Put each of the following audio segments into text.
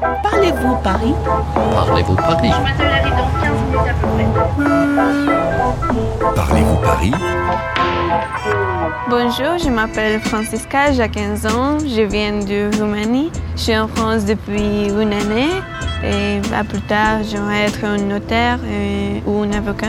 Parlez-vous Paris? Parlez-vous Paris? Je m'attends arrive dans 15 minutes à peu près. Parlez-vous Paris? Bonjour, je m'appelle Francisca, j'ai 15 ans, je viens de Roumanie. Je suis en France depuis une année et à plus tard, j'aimerais être un notaire et- ou un avocat.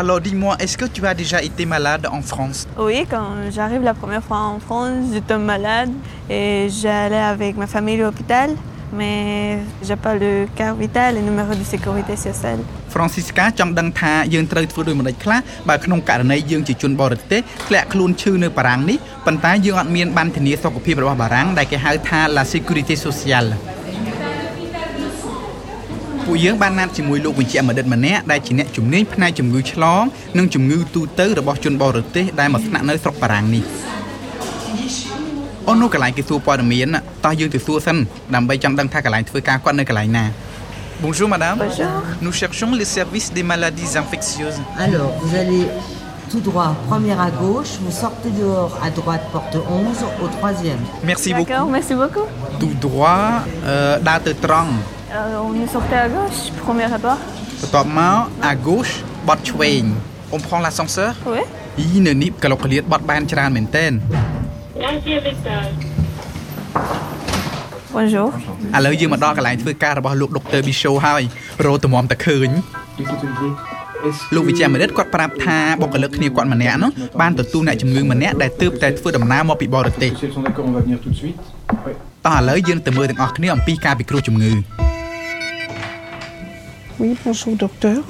Alors dis-moi est-ce que tu as déjà été malade en France Oui, quand j'arrive la première fois en France, je tombe malade et j'allais avec ma famille à l'hôpital, mais j'ai pas le carte vitale et le numéro de sécurité sociale. Francisca ចង់ដឹងថាយើងត្រូវធ្វើដូចម្តេចខ្លះបើក្នុងករណីយើងជាជនបរទេសធ្លាក់ខ្លួនឈឺនៅបារាំងនេះប៉ុន្តែយើងអត់មានបានធានាសុខភាពរបស់បារាំងដែលគេហៅថា La Sécurité Sociale ពួកយើងបានណាត់ជាមួយលោកវិជ្ជបណ្ឌិតម្នាក់ដែលជាអ្នកជំនាញផ្នែកជំងឺឆ្លងនិងជំងឺទូទៅរបស់ជនបរទេសដែលមកស្នាក់នៅស្រុកបារាំងនេះអូននោះកន្លែងគេសួរព័ត៌មានតោះយើងទៅសួរសិនដើម្បីចង់ដឹងថាកន្លែងធ្វើការគាត់នៅកន្លែងណា Bonjour madame Bonjour. Nous cherchons les services des maladies infectieuses. Alors, vous allez tout droit, première à gauche, vous sortez dehors à droite, porte 11, au troisième. Merci D'accord, beaucoup. merci beaucoup. Tout droit អឺដើរទៅត្រង់ Euh, on est sorti à gauche, premier rapport. បន្ទាប់មក à gauche បត់ឆ្វេង On prend l'ascenseur Oui. អីនៅនេះក្លុកក្លៀតបត់បានច្រើនមែនតើ Onzième étage. Bonjour. ឥឡូវយើងមកដល់កន្លែងធ្វើការរបស់លោកដុកទ័រប៊ីសូហើយរោទំមតែឃើញលោកវិជ្ជបណ្ឌិតគាត់ប្រាប់ថាបុគ្គលិកគ្នាគាត់ម្នាក់នោះបានទទួលអ្នកជំងឺម្នាក់ដែលទើបតែធ្វើដំណើរមកពីបរទេស Si elles sont d'accord, on va venir tout de suite. Ouais. តោះឥឡូវយើងទៅមើលទាំងអស់គ្នាអំពីការពិគ្រោះជំងឺ Oui, bonjour docteur.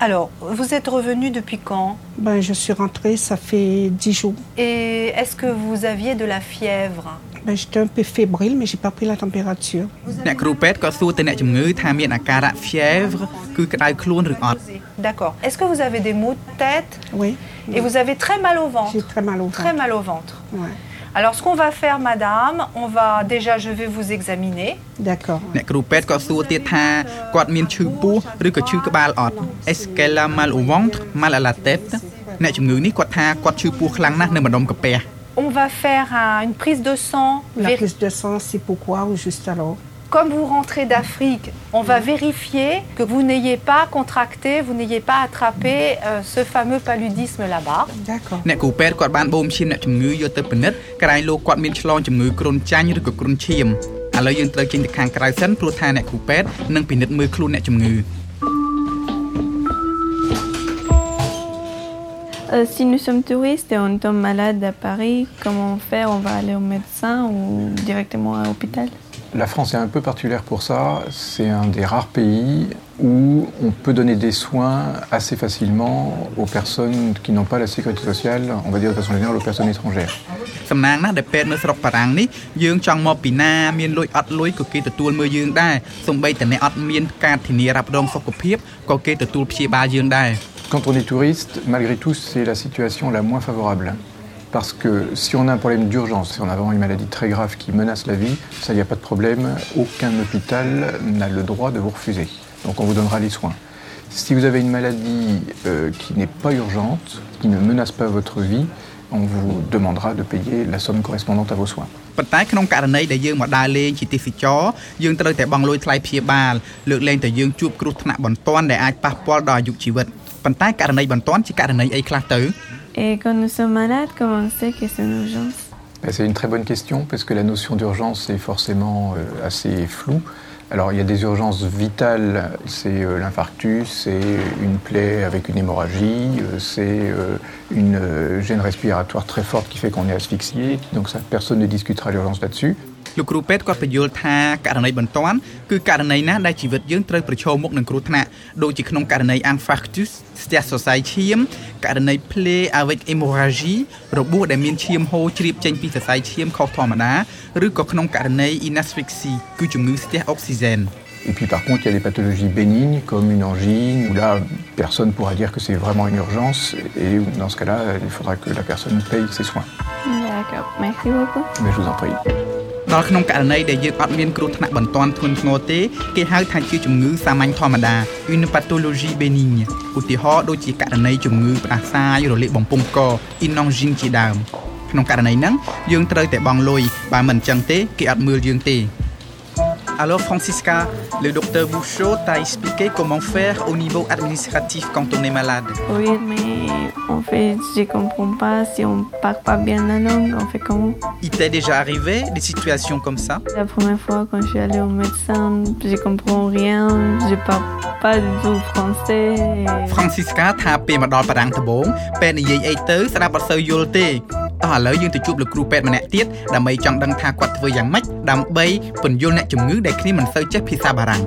Alors, vous êtes revenu depuis quand Ben, je suis rentrée, ça fait dix jours. Et est-ce que vous aviez de la fièvre Ben, j'étais un peu fébrile, mais j'ai pas pris la température. អ្នកគ្រូពេទ្យក៏សួរទៅអ្នកជំងឺថាមានអាការៈ fièvre គឺក្តៅខ្លួនឬអត់ D'accord. Est-ce que vous avez des maux de tête Oui. et vous avez très mal au ventre J'ai très mal au ventre. Très mal au ventre. Ouais. Alors, ce qu'on va faire, madame, on va déjà, je vais vous examiner. D'accord. អ្នកគ្រូពេទ្យក៏សួរទៀតថាគាត់មានឈឺពោះឬក៏ឈឺក្បាលអត់ Est-ce qu'elle a mal au ventre mal à la tête អ្នកជំងឺនេះគាត់ថាគាត់ឈឺពោះខ្លាំងណាស់នៅម្ដុំកាពះ On va faire un- une prise de sang. La Véri- prise de sang, c'est pourquoi ou juste alors Comme vous rentrez d'Afrique, on va vérifier que vous n'ayez pas contracté, vous n'ayez pas attrapé euh, ce fameux paludisme là-bas. D'accord. អ្នកគ្រូពេទ្យគាត់បានបូមឈាមអ្នកជំងឺយកទៅពិនិត្យក្រែងលោកគាត់មានឆ្លងជំងឺគ្រុនចាញ់ឬក៏គ្រុនឈាមឥឡូវយើងត្រូវចេញទៅខាងក្រៅសិនព្រោះថាអ្នកគ្រូពេទ្យនឹងពិនិត្យមើលខ្លួនអ្នកជំងឺ Euh, si nous sommes touristes et on tombe malade à Paris, comment on fait On va aller au médecin ou directement à l'hôpital La France est un peu particulière pour ça. C'est un des rares pays où on peut donner des soins assez facilement aux personnes qui n'ont pas la sécurité sociale, on va dire de façon générale aux personnes étrangères. សំណាងណាស់ដែលពេទ្យនៅស្រុកបារាំងនេះយើងចង់មកពីណាមានលុយអត់លុយក៏គេទទួលមើលយើងដែរសូម្បីតែអ្នកអត់មានការធានារ៉ាប់រងសុខភាពក៏គេទទួលព្យាបាលយើងដែរ Quand on est touriste, malgré tout, c'est la situation la moins favorable. Parce que si on a un problème d'urgence, si on a vraiment une maladie très grave qui menace la vie, ça, il n'y a pas de problème. Aucun hôpital n'a le droit de vous refuser. Donc on vous donnera les soins. Si vous avez une maladie euh, qui n'est pas urgente, qui ne menace pas votre vie, on vous demandera de payer la somme correspondante à vos soins. ប៉ុន្តែក្នុងករណីដែលយើងមកដើរលេងជាទេសចរយើងត្រូវតែបង់លុយថ្លៃព្យាបាលលើកលែងតែយើងជួបគ្រោះថ្នាក់បន្ទាន់ដែលអាចប៉ះពាល់ដល់អាយុជីវិតប៉ុន្តែករណីបន្ទាន់ជាករណីអីខ្លះទៅ Et quand nous sommes malades, comment on sait que c'est une urgence Ben, C'est une très bonne question parce que la notion d'urgence est forcément euh, assez floue. Alors il y a des urgences vitales, c'est euh, l'infarctus, c'est une plaie avec une hémorragie, euh, c'est une gêne respiratoire très forte qui fait qu'on est asphyxié, donc ça personne ne discutera l'urgence là-dessus. លោកគ្រូពេទ្យគាត់បញ្យល់ថាករណីបន្ទាន់គឺករណីណាដែលជីវិតយើងត្រូវប្រឈមមុខនឹងគ្រោះថ្នាក់ដូចជាក្នុងករណី infarctus ស្ទះសរសៃឈាមករណី plaie avec hémorragie របួសដែលមានឈាមហូរជ្រាបចេញពីសរសៃឈាមខុសធម្មតាឬក៏ក្នុងករណី inasphyxie គឺជំងឺស្ទះអុកស៊ីហ្សែន Et puis par contre, il y a des pathologies bénignes comme une angine, où là, personne ne pourra dire que c'est vraiment une urgence, et dans ce cas-là, il faudra que la personne paye ses soins. D'accord, merci beaucoup. Mais je vous en prie. ដល់ក្នុងករណីដែលយើងអត់មានគ្រោះថ្នាក់បន្ទាន់ធ្ងន់ធ្ងរទេគេហៅថាជាជំងឺសាមញ្ញធម្មតា une pathologie bénigne ឧទាហរណ៍ដូចជាករណីជំងឺផ្ដាសាយរលាកបំពង់ក une angine ជាដើមក្នុងករណីហ្នឹងយើងត្រូវតែបង់លុយបើមិនអញ្ចឹងទេគេអត់មើលយើងទេ Alors Francisca, le docteur Bouchot t'a expliqué comment faire au niveau administratif quand on est malade. Oui, mais en fait, je comprends pas si on parle pas bien la langue, on fait comment Il t'est déjà arrivé des situations comme ça La première fois quand je suis allée au médecin, je comprends rien, je parle pas du tout français. et- Francisca ថាពេលមកដល់បារាំងដំបូងពេទ្យនិយាយអីទៅស្ដាប់អត់សូវយល់ទេ តោះឥឡូវយើងទៅជួបលោកគ្រូពេទ្យម្នាក់ទៀតដើម្បីចង់ដឹងថាគាត់ធ្វើយ៉ាងម៉េចដើម្បីពន្យល់អ្នកជំងឺដែលគ្នាមិនសូវចេះភាសាបារាំង